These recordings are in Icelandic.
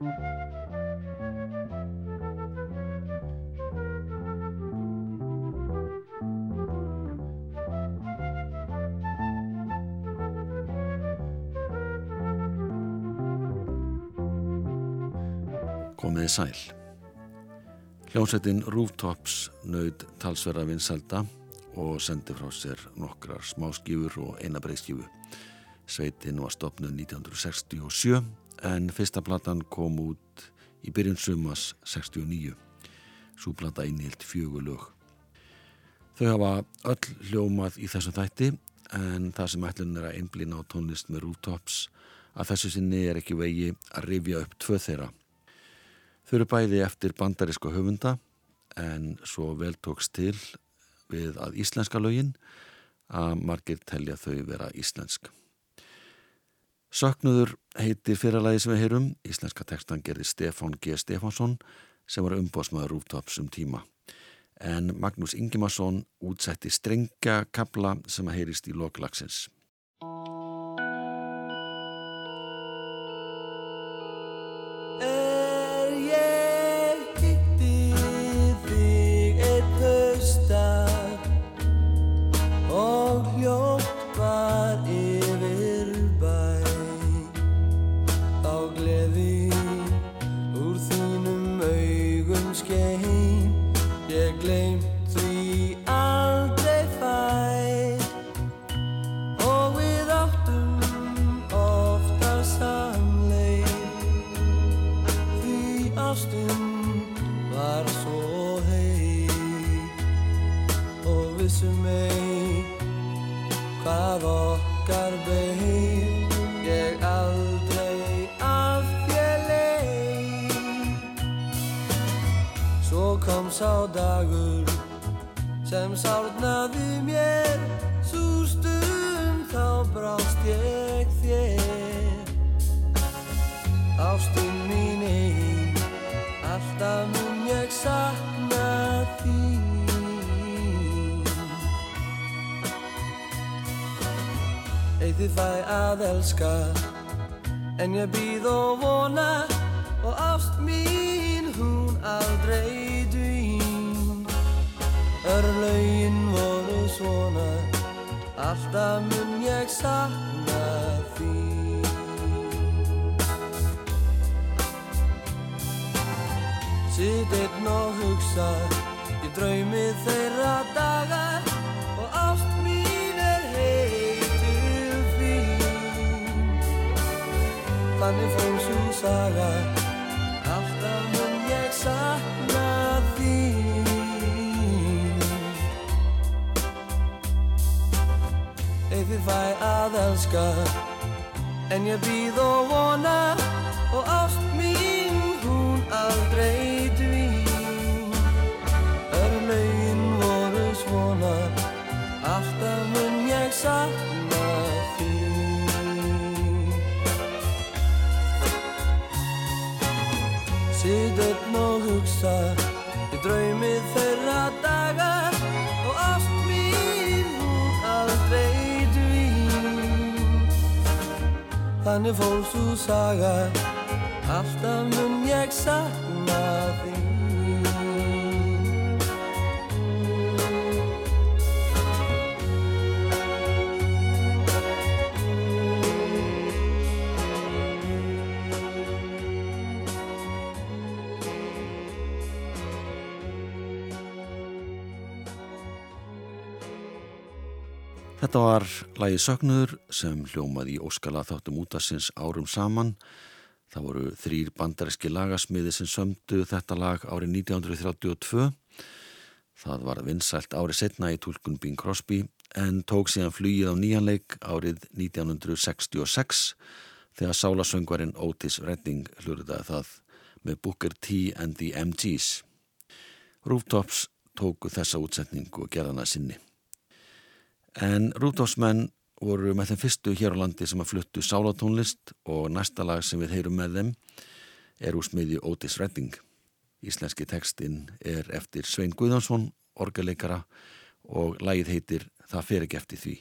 Komiði sæl. Hljómsveitin Rooftops nöyd talsverða vinsalda og sendi frá sér nokkrar smáskífur og eina breyðskífu. Sveitin var stopnuð 1967 en fyrsta platan kom út í byrjun sumas 69. Súplata innilt fjögulög. Þau hafa öll hljómað í þessum þætti en það sem ætlun er að einblýna á tónlist með Rooftops að þessu sinni er ekki vegi að rifja upp tvö þeirra. Þau eru bæði eftir bandarísku höfunda en svo vel tóks til við að íslenska lögin að margir telja þau vera íslensk. Söknuður heitir fyrralagi sem við heyrum. Íslenska tekstan gerði Stefán G. Stefánsson sem var umbóðsmaður Rúftops um tíma. En Magnús Ingimarsson útsetti strengja kabla sem að heyrist í loklagsins. Elska En ég býð og vona Og ást mín hún aldrei Örlaugin voru svona Alltaf mun ég sakna þín. Sitt einn og hugsa Ég draumi þeirra Þannig fór svo saga. Alltaf mun ég sakna þín. Þið fæ að elska En ég býð og vona Og ást mín hún aldrei dvín. Örlaugin voru svona Alltaf mun ég sakna hugsa Ég draumið þeirra daga Og ást mín hún aldrei Þannig fór svo saga Alltaf mun ég sakna þín Þetta var lægi Söknuður sem hljómaði í Óskala þáttum útasins árum saman. Það voru þrýr bandaríski lagasmiði sem sömdu þetta lag árið 1932. Það var vinsælt árið setna í tólkun Bing Crosby en tók síðan flýið á nýjanleik árið 1966 þegar sálasöngvarinn Otis Redding hlurðaði það með Booker T and the MG's. Rooftops tóku þessa útsetningu og gerðana sinni. En Rúdófsmenn voru með þeim fyrstu hér á landi sem að fluttu sálatónlist og næsta lag sem við heyrum með þeim er úr smiðju Otis Redding. Íslenski tekstinn er eftir Svein Guðansson, orgeleikara og lagið heitir Það fer ekki eftir því.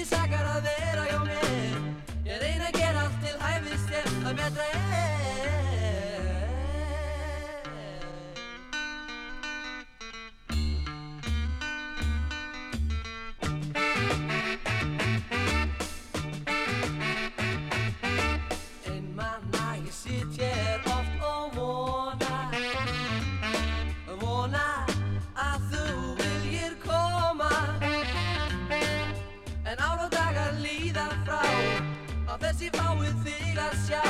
Því sakar að vera hjá mér. Ég reyna að gera allt til hæfist ég að betra er Á þessi fáið þig að sjá.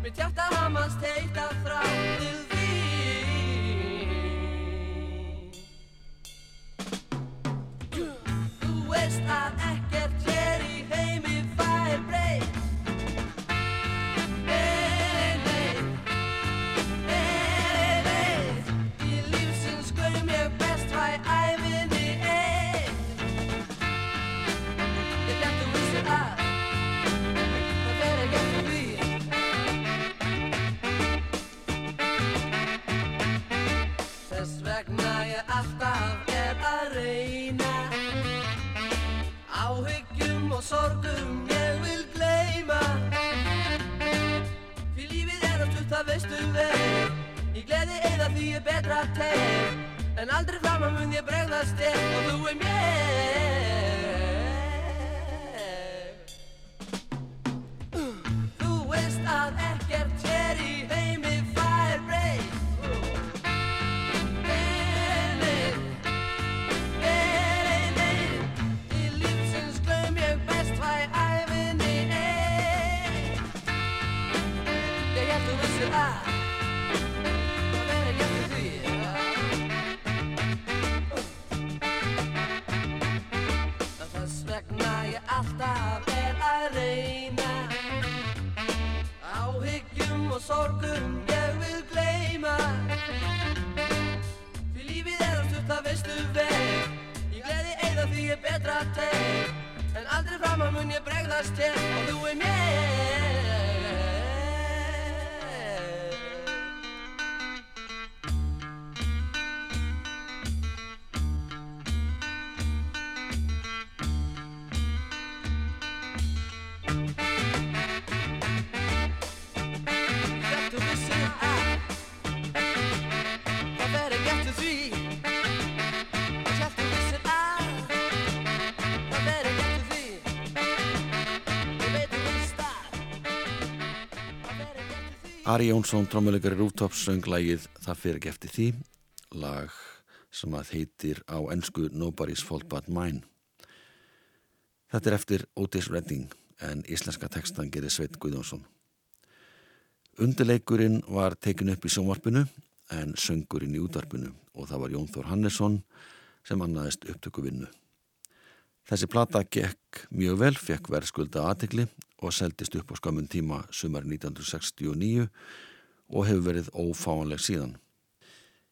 Mitt hjarta hamast heita þrá til því eða því ég betra teg. En aldrei fram að mun ég bregðast þér. Og þú er mér. Þú veist að ekkert veistu vel. Í gleði eða því ég betra teg En aldrei fram að mun ég bregðast hér. Og þú er mér Ari Jónsson, trómuleikari Rúftops, söng lagið Það fyrir ekki eftir því, lag sem að heitir á ennsku Nobody's Fault But Mine. Þetta er eftir Otis Redding en íslenska textan gerir Sveit Guðjónsson. Undirleikurinn var tekin upp í sjónvarpinu en söngurinn í útvarpinu og það var Jón Þór Hannesson sem annaðist upptökuvinnu. Þessi plata gekk mjög vel, fekk verðskulda aðtikli og seldist upp á skamun tíma sumar 1969 og hefur verið ófáanleg síðan.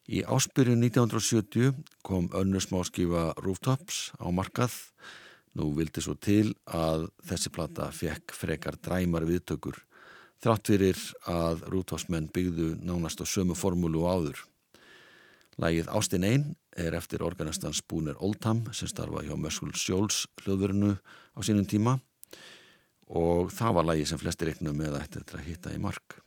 Í áspyrju 1970 kom önnur smáskifa Rooftops á markað. Nú vildi svo til að þessi plata fekk frekar dræmar viðtökur þrátt fyrir að Rooftops-menn byggðu nánast á sömu formúlu og áður. Lægið Ástin Einn er eftir organistans Spooner Oldham sem starfa hjá Mössul Sjóls hljóðverinu á sínum tíma og það var lægið sem flesti reiknum með að þetta hitta í mark.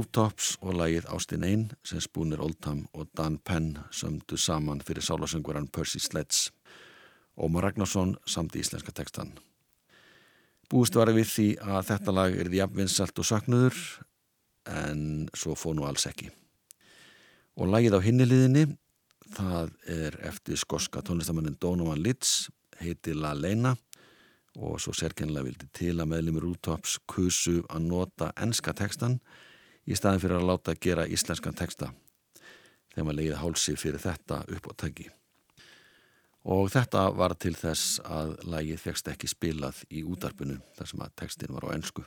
Rooftops og lagið Ástin Einn sem Spooner Oldham og Dan Penn sömdu saman fyrir sálasöngvaran Percy Sledge. Ómar Ragnarsson samt íslenska tekstan. Búist var við því að þetta lag er því jafnvinsalt og saknuður en svo fóð nú alls ekki. Og lagið á hinniliðinni það er eftir skoska tónlistamannin Donovan Litz heiti La Leina og svo sérkennilega vildi til að meðlumir Rooftops kusu að nota enska tekstan í staðin fyrir að láta gera íslenskan texta þegar maður leiði hálsi fyrir þetta upp á tæki. Og þetta var til þess að lagið fegst ekki spilað í útarpinu þar sem að textin var á ensku.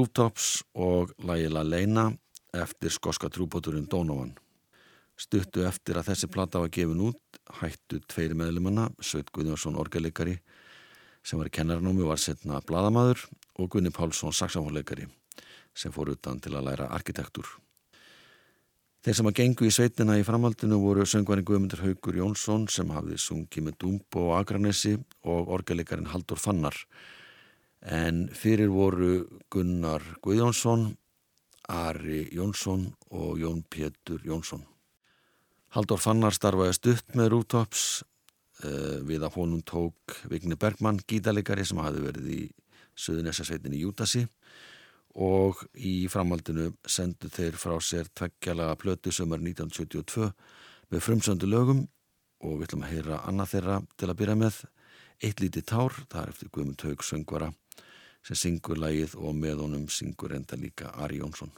Rooftops og Laila Leina eftir skoska trúbóturinn Donovan. Stuttu eftir að þessi plata var gefin út hættu tveiri meðlumanna, Sveit Guðjónsson orgelikari sem var í kennarnómi og var setna bladamadur og Gunni Pálsson saxafónleikari sem fór utan til að læra arkitektur. Þeir sem að gengu í sveitina í framhaldinu voru söngvarinn Guðmundur Haugur Jónsson sem hafði sungið með Dumbo og Akranessi og orgeleikarin Haldur Fannar. En fyrir voru Gunnar Guðjónsson, Ari Jónsson og Jón Pétur Jónsson. Haldur Fannar starfaði stutt með Rútops uh, við að honum tók Vigni Bergmann, gítalegari sem hafði verið í Suðunessasveitin í Jútasi og í framhaldinu sendu þeir frá sér tveggjalaga plötu sömur 1972 með frumsöndu lögum og við ætlum að heyra annað þeirra til að byrja með. Eitt lítið tár, það er eftir Guðmund Haug söngvara sem syngur lægið og með honum syngur enda líka Ari Jónsson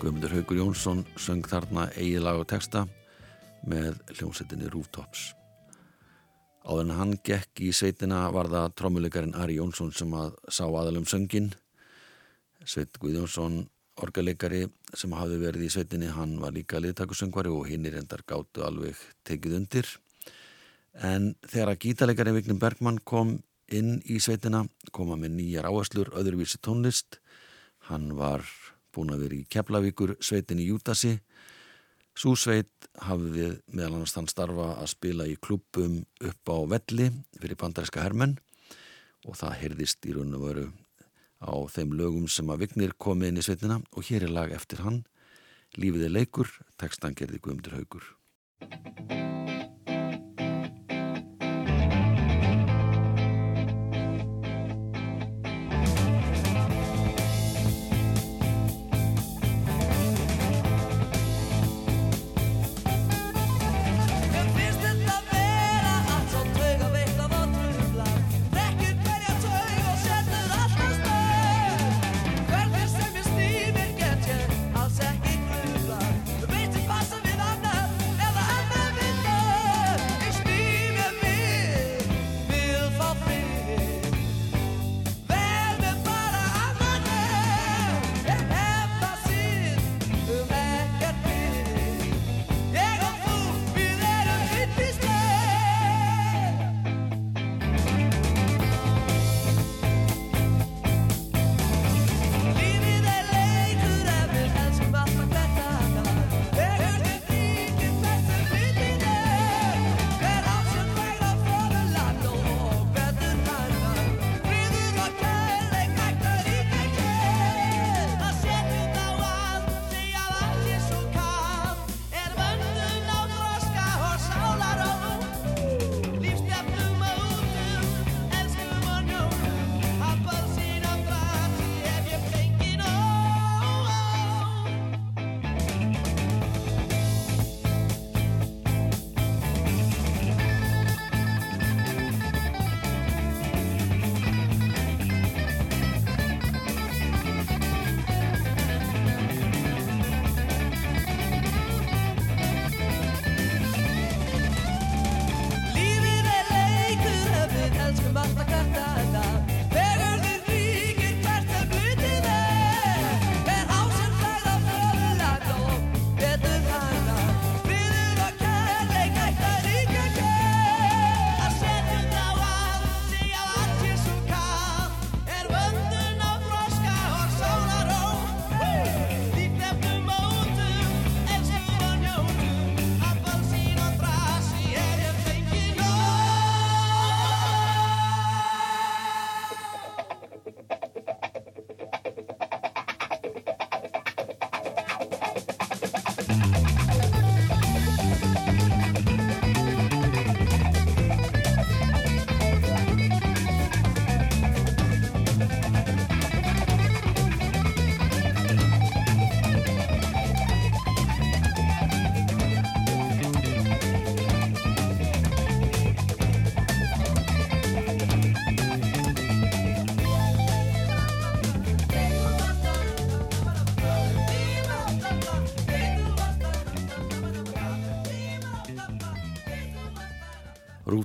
Guðmundur Haugur Jónsson söng þarna eigið lag og texta með hljómsettinni Rooftops. Áður en hann gekk í sveitina var það trommuleikarin Ari Jónsson sem að sá aðalum söngin. Sveit Guðjónsson, orgaleikari sem hafði verið í sveitinni, hann var líka liðtakusöngvari og hinn er endar gáttu alveg tekið undir. En þegar að gítarleikarin Vignum Bergmann kom inn í sveitina, koma með nýjar áherslur öðruvísi tónlist. Hann var búin að vera í Keflavíkur sveitin í Jútasi Súsveit hafði meðal annars þann starfa að spila í klubbum upp á velli fyrir bandaríska hermenn og það heyrðist í raun og veru á þeim lögum sem að Vignir kom inn í sveitina og hér er lag eftir hann Lífið er leikur, tekstan gerði Guðmundur Haugur.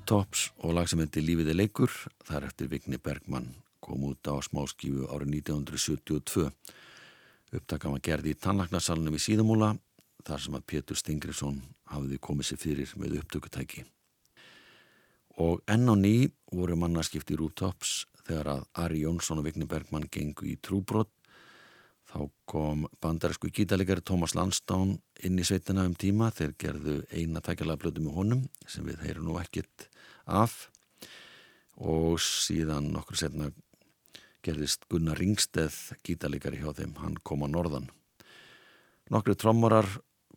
Rooftops og lag sem heiti Lífið er leikur, þar eftir Vigni Bergmann kom út á smáskífu árið 1972. Upptakan var gerði í tannlagnarsalunum í Síðamúla, þar sem að Pétur Stingrisson hafði komið sér fyrir með upptökutæki. Og enn á ný voru mannarskipti í Rooftops þegar að Ari Jónsson og Vigni Bergmann gengu í trúbrott Þá kom bandarísku gítalegari Thomas Lansdowne inn í sveitina um tíma. Þeir gerðu eina tækjalega blödu með honum sem við heyrum nú ekkit af. Og síðan nokkur setna gerðist Gunnar Ringsteð gítalegari hjá þeim, hann kom á norðan. Nokkru trommarar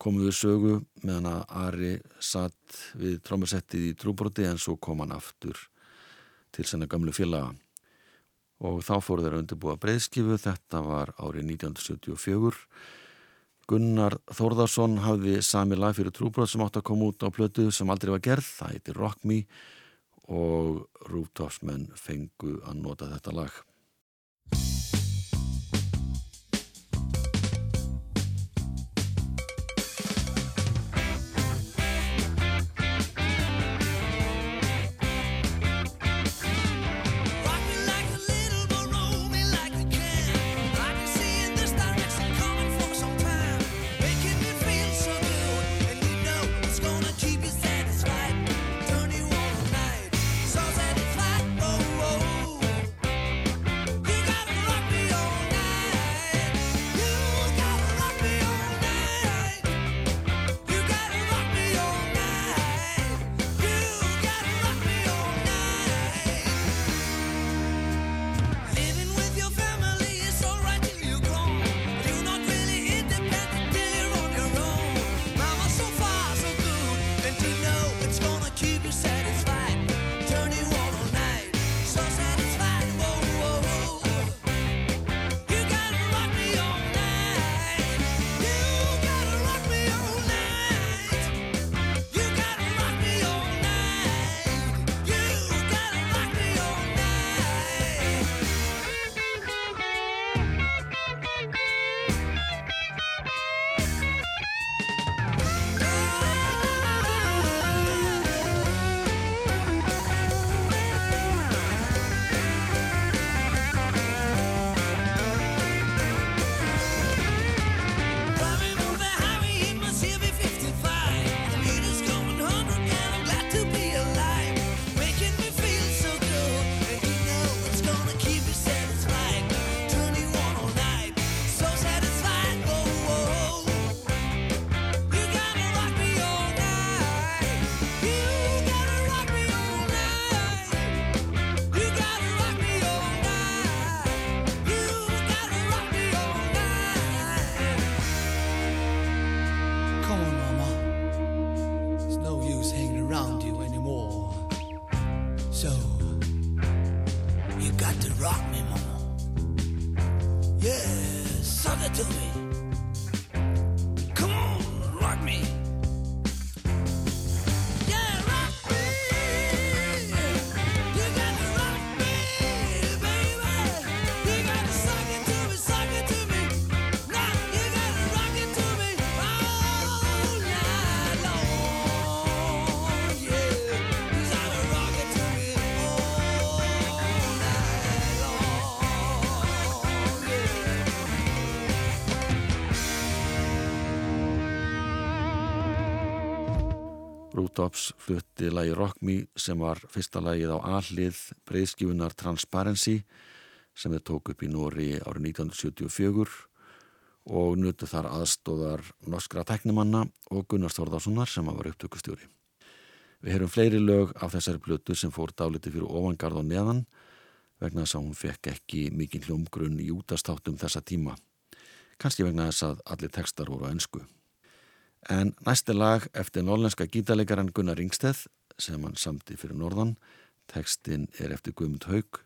komu við sögu meðan að Ari satt við trommasettið í trúbroti en svo kom hann aftur til senna gamlu félaga og þá fóru þeir að undirbúa breyðskifu, þetta var árið 1974. Gunnar Þórðarsson hafði sami lag fyrir trúbrot sem átt að koma út á plötu sem aldrei var gerð, það heitir Rock Me og Rúftofsmenn fengu að nota þetta lag. Rútops flutti lagi Rock Me sem var fyrsta lagið á allið breyðskifunar Transparency sem þeir tók upp í Nóri árið 1974 og nutu þar aðstóðar norskra teknimanna og Gunnar Þórðarssonar sem var upptökustjóri. Við heyrum fleiri lög af þessari blötu sem fór dáliti fyrir ofangarð og neðan vegna þess að hún fekk ekki mikinn hljómgrunn í útastáttum þessa tíma. Kanski vegna þess að allir textar voru á ennsku. En næsti lag eftir norlenska gítarleikaran Gunnar Ringsteð sem hann samti fyrir norðan. Textin er eftir Guðmund Haug.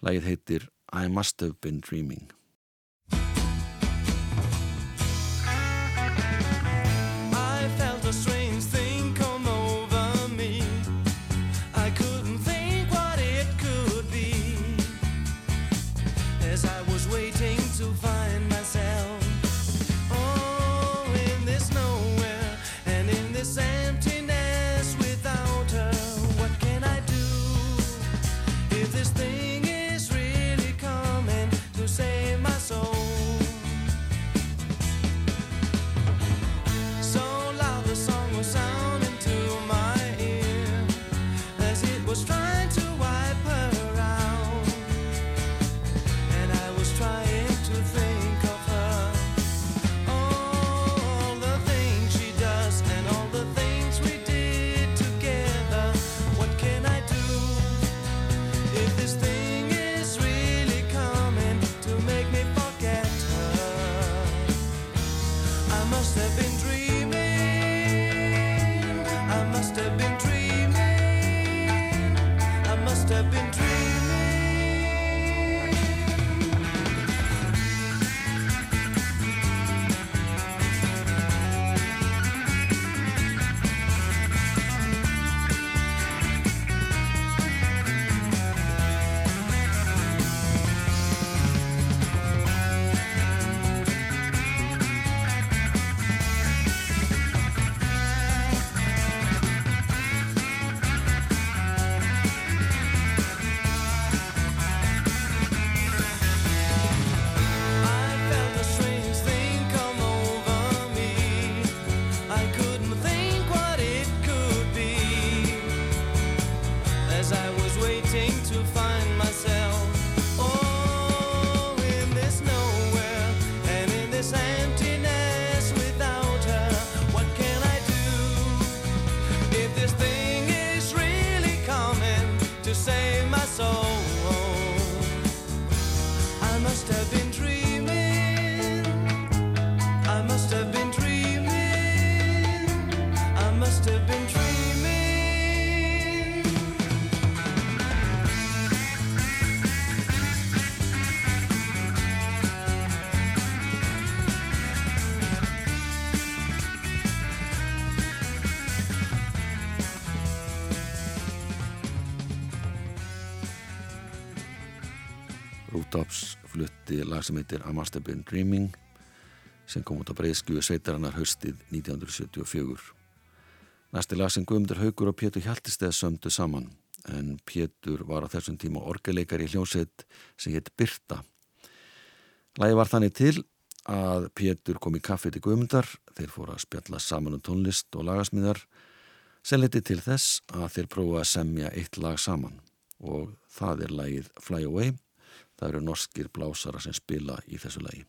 Lagið heitir I Must Have Been Dreaming. Lag sem heitir Must Have Been Dreaming sem kom út á breyðskjöfu sveitarannar höstið 1974. Næsti lag sem Guðmundur Haugur og Pétur Hjaltisteð sömdu saman en Pétur var á þessum tíma orgeleikar í hljómsveit sem hétt Birta. Lagi var þannig til að Pétur kom í kaffi til Guðmundar, þeir fóru að spjalla saman um tónlist og lagasmíðar sem leti til þess að þeir prófa að semja eitt lag saman og það er lagið Fly Away Það eru norskir blásara sem spila í þessu lagi.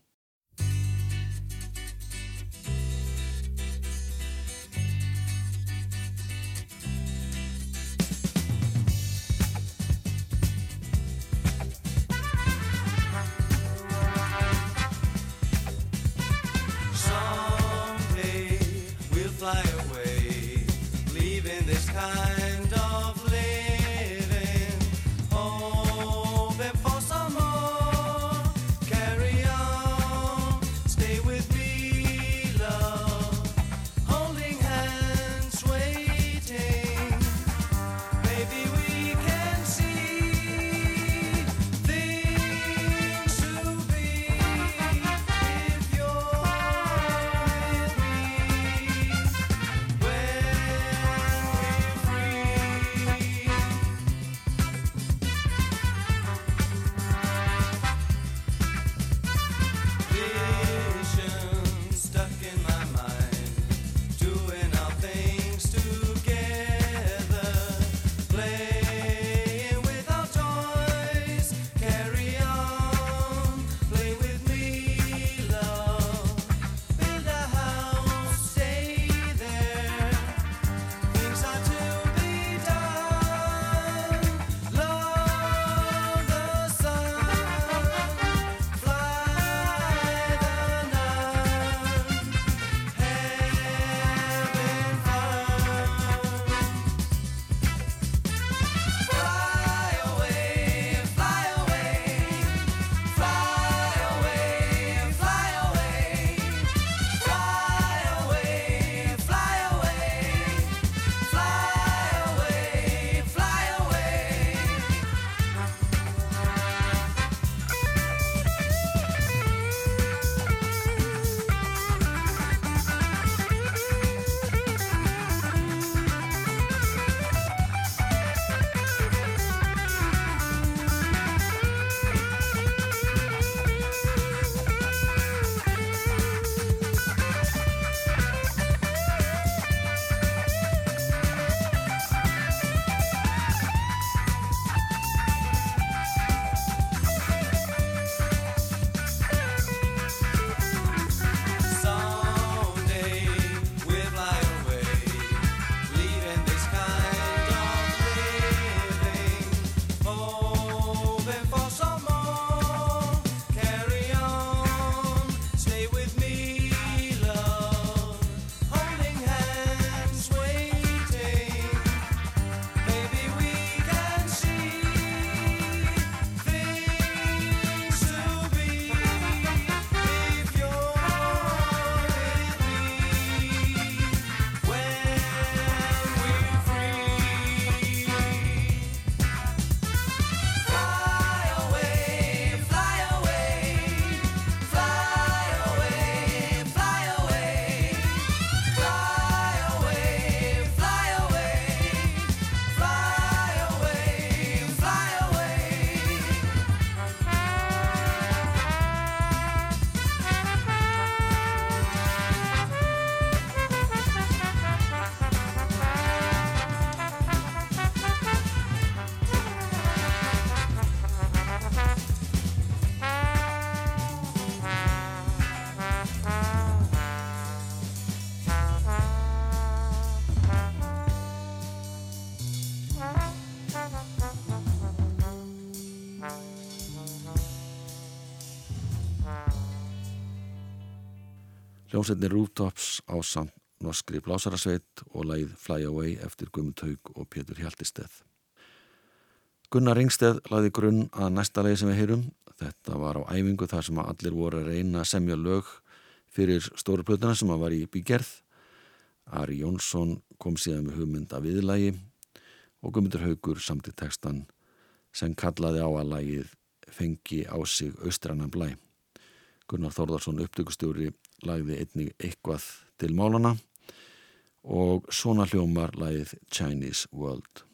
Hljómsveitin Rooftops á samt norskri blásarasveit og lagið Fly Away eftir Guðmund Haug og Pétur Hjaltisteð. Gunnar Ringsteð lagði grunn að næsta lagi sem við heyrum. Þetta var á æfingu þar sem allir voru að reyna að semja lög fyrir stóru plötuna sem var í bígerð. Ari Jónsson kom síðan með hugmynd af viðlagi og Guðmundur Haugur samti textan sem kallaði á að lagið fengi á sig austrannan blæ. Gunnar Þórðarsson upptökustjóri lagði einnig eitthvað til málana og svona hljómar lagið Chinese World.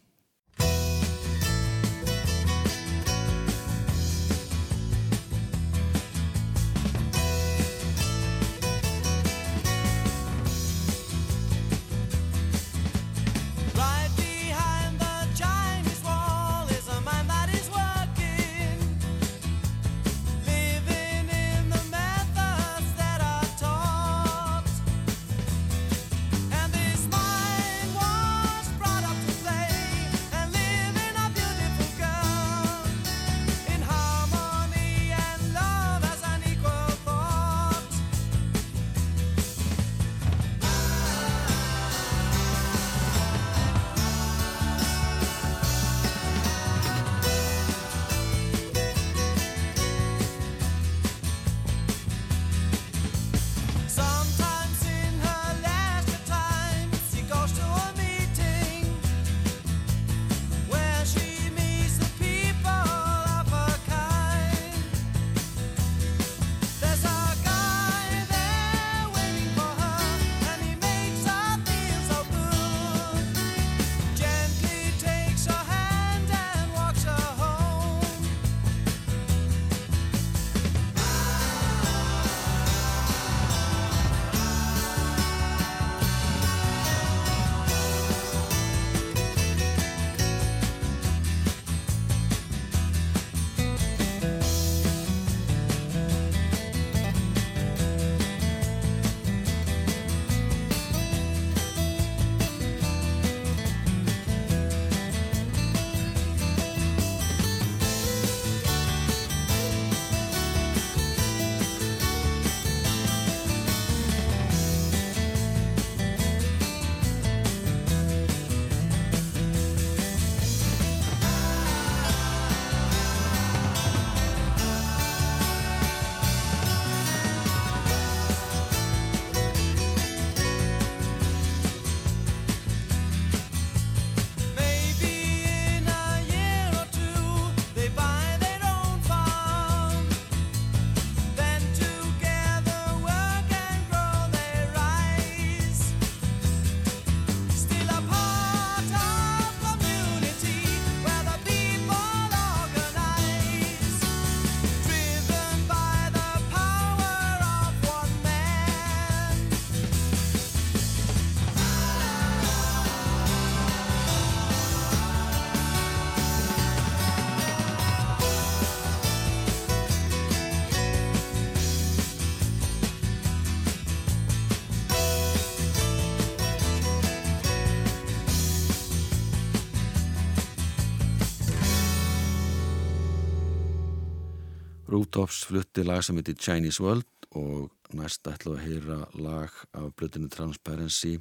Rooftops flutti lag sem heitir Chinese World og næst ætla að heyra lag af blötinu Transparency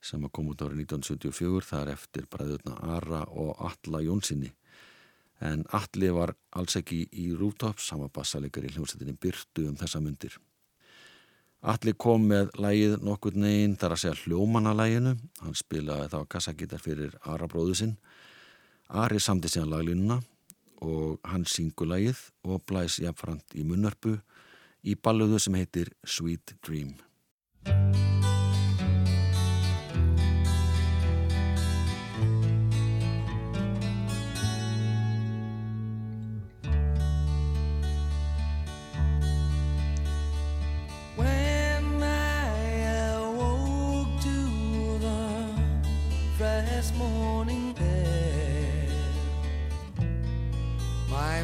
sem að koma út árið 1974 þar eftir bræðurna Ara og Alla Jónssoni en Alli var alls ekki í Rooftops hann var bassaleggar í hljómsveitinni Byrtu um þessa myndir Alli kom með lægið nokkur negin þar að segja hljómanalæginu hann spilaði þá kassagítar fyrir Ara bróðu sinn. Ari samti síðan laglínuna og hann syngur lagið og blæs jafnframt í munnarpu í balluðu sem heitir Sweet Dream.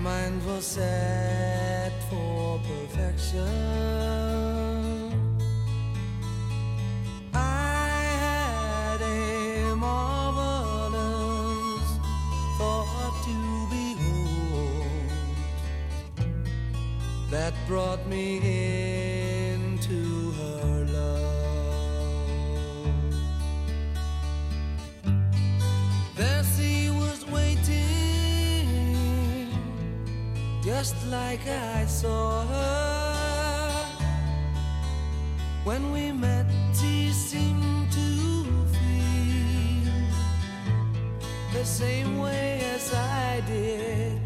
Mind was set for perfection. Like I saw her when we met. She seemed to feel the same way as I did.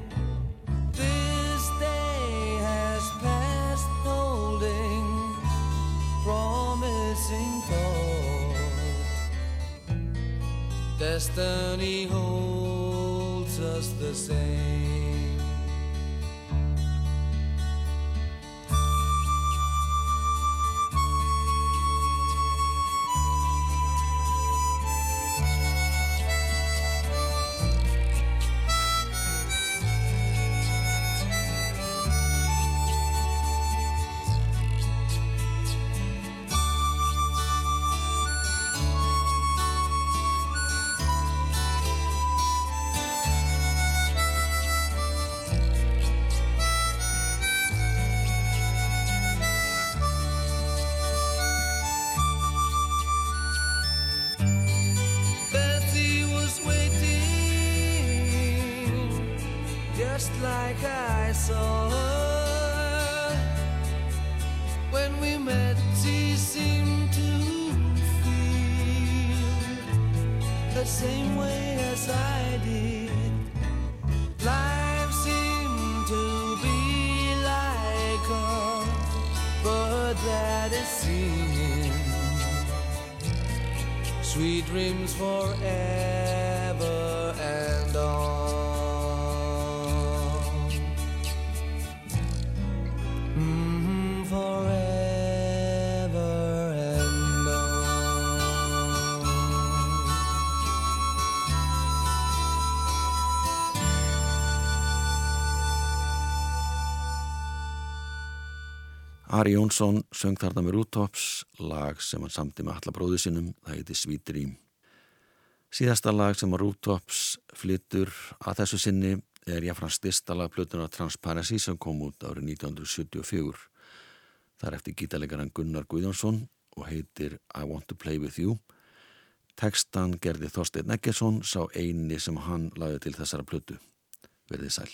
This day has passed, holding promising thought. Destiny holds us the same. Ari Jónsson söng þarna með Rútops, lag sem hann samti með alla bróðu sinum, það heiti Dream. Síðasta lag sem að Rútops flyttur að þessu sinni er jáfnfram stista lag plötuna Transparency sem kom út árið 1974. Það er eftir gítarleikaran Gunnar Guðjónsson og heitir I Want to Play With You. Tekstan gerði Þorstein Eggersson sá eini sem hann lagði til þessara plötu. Verðið sæl.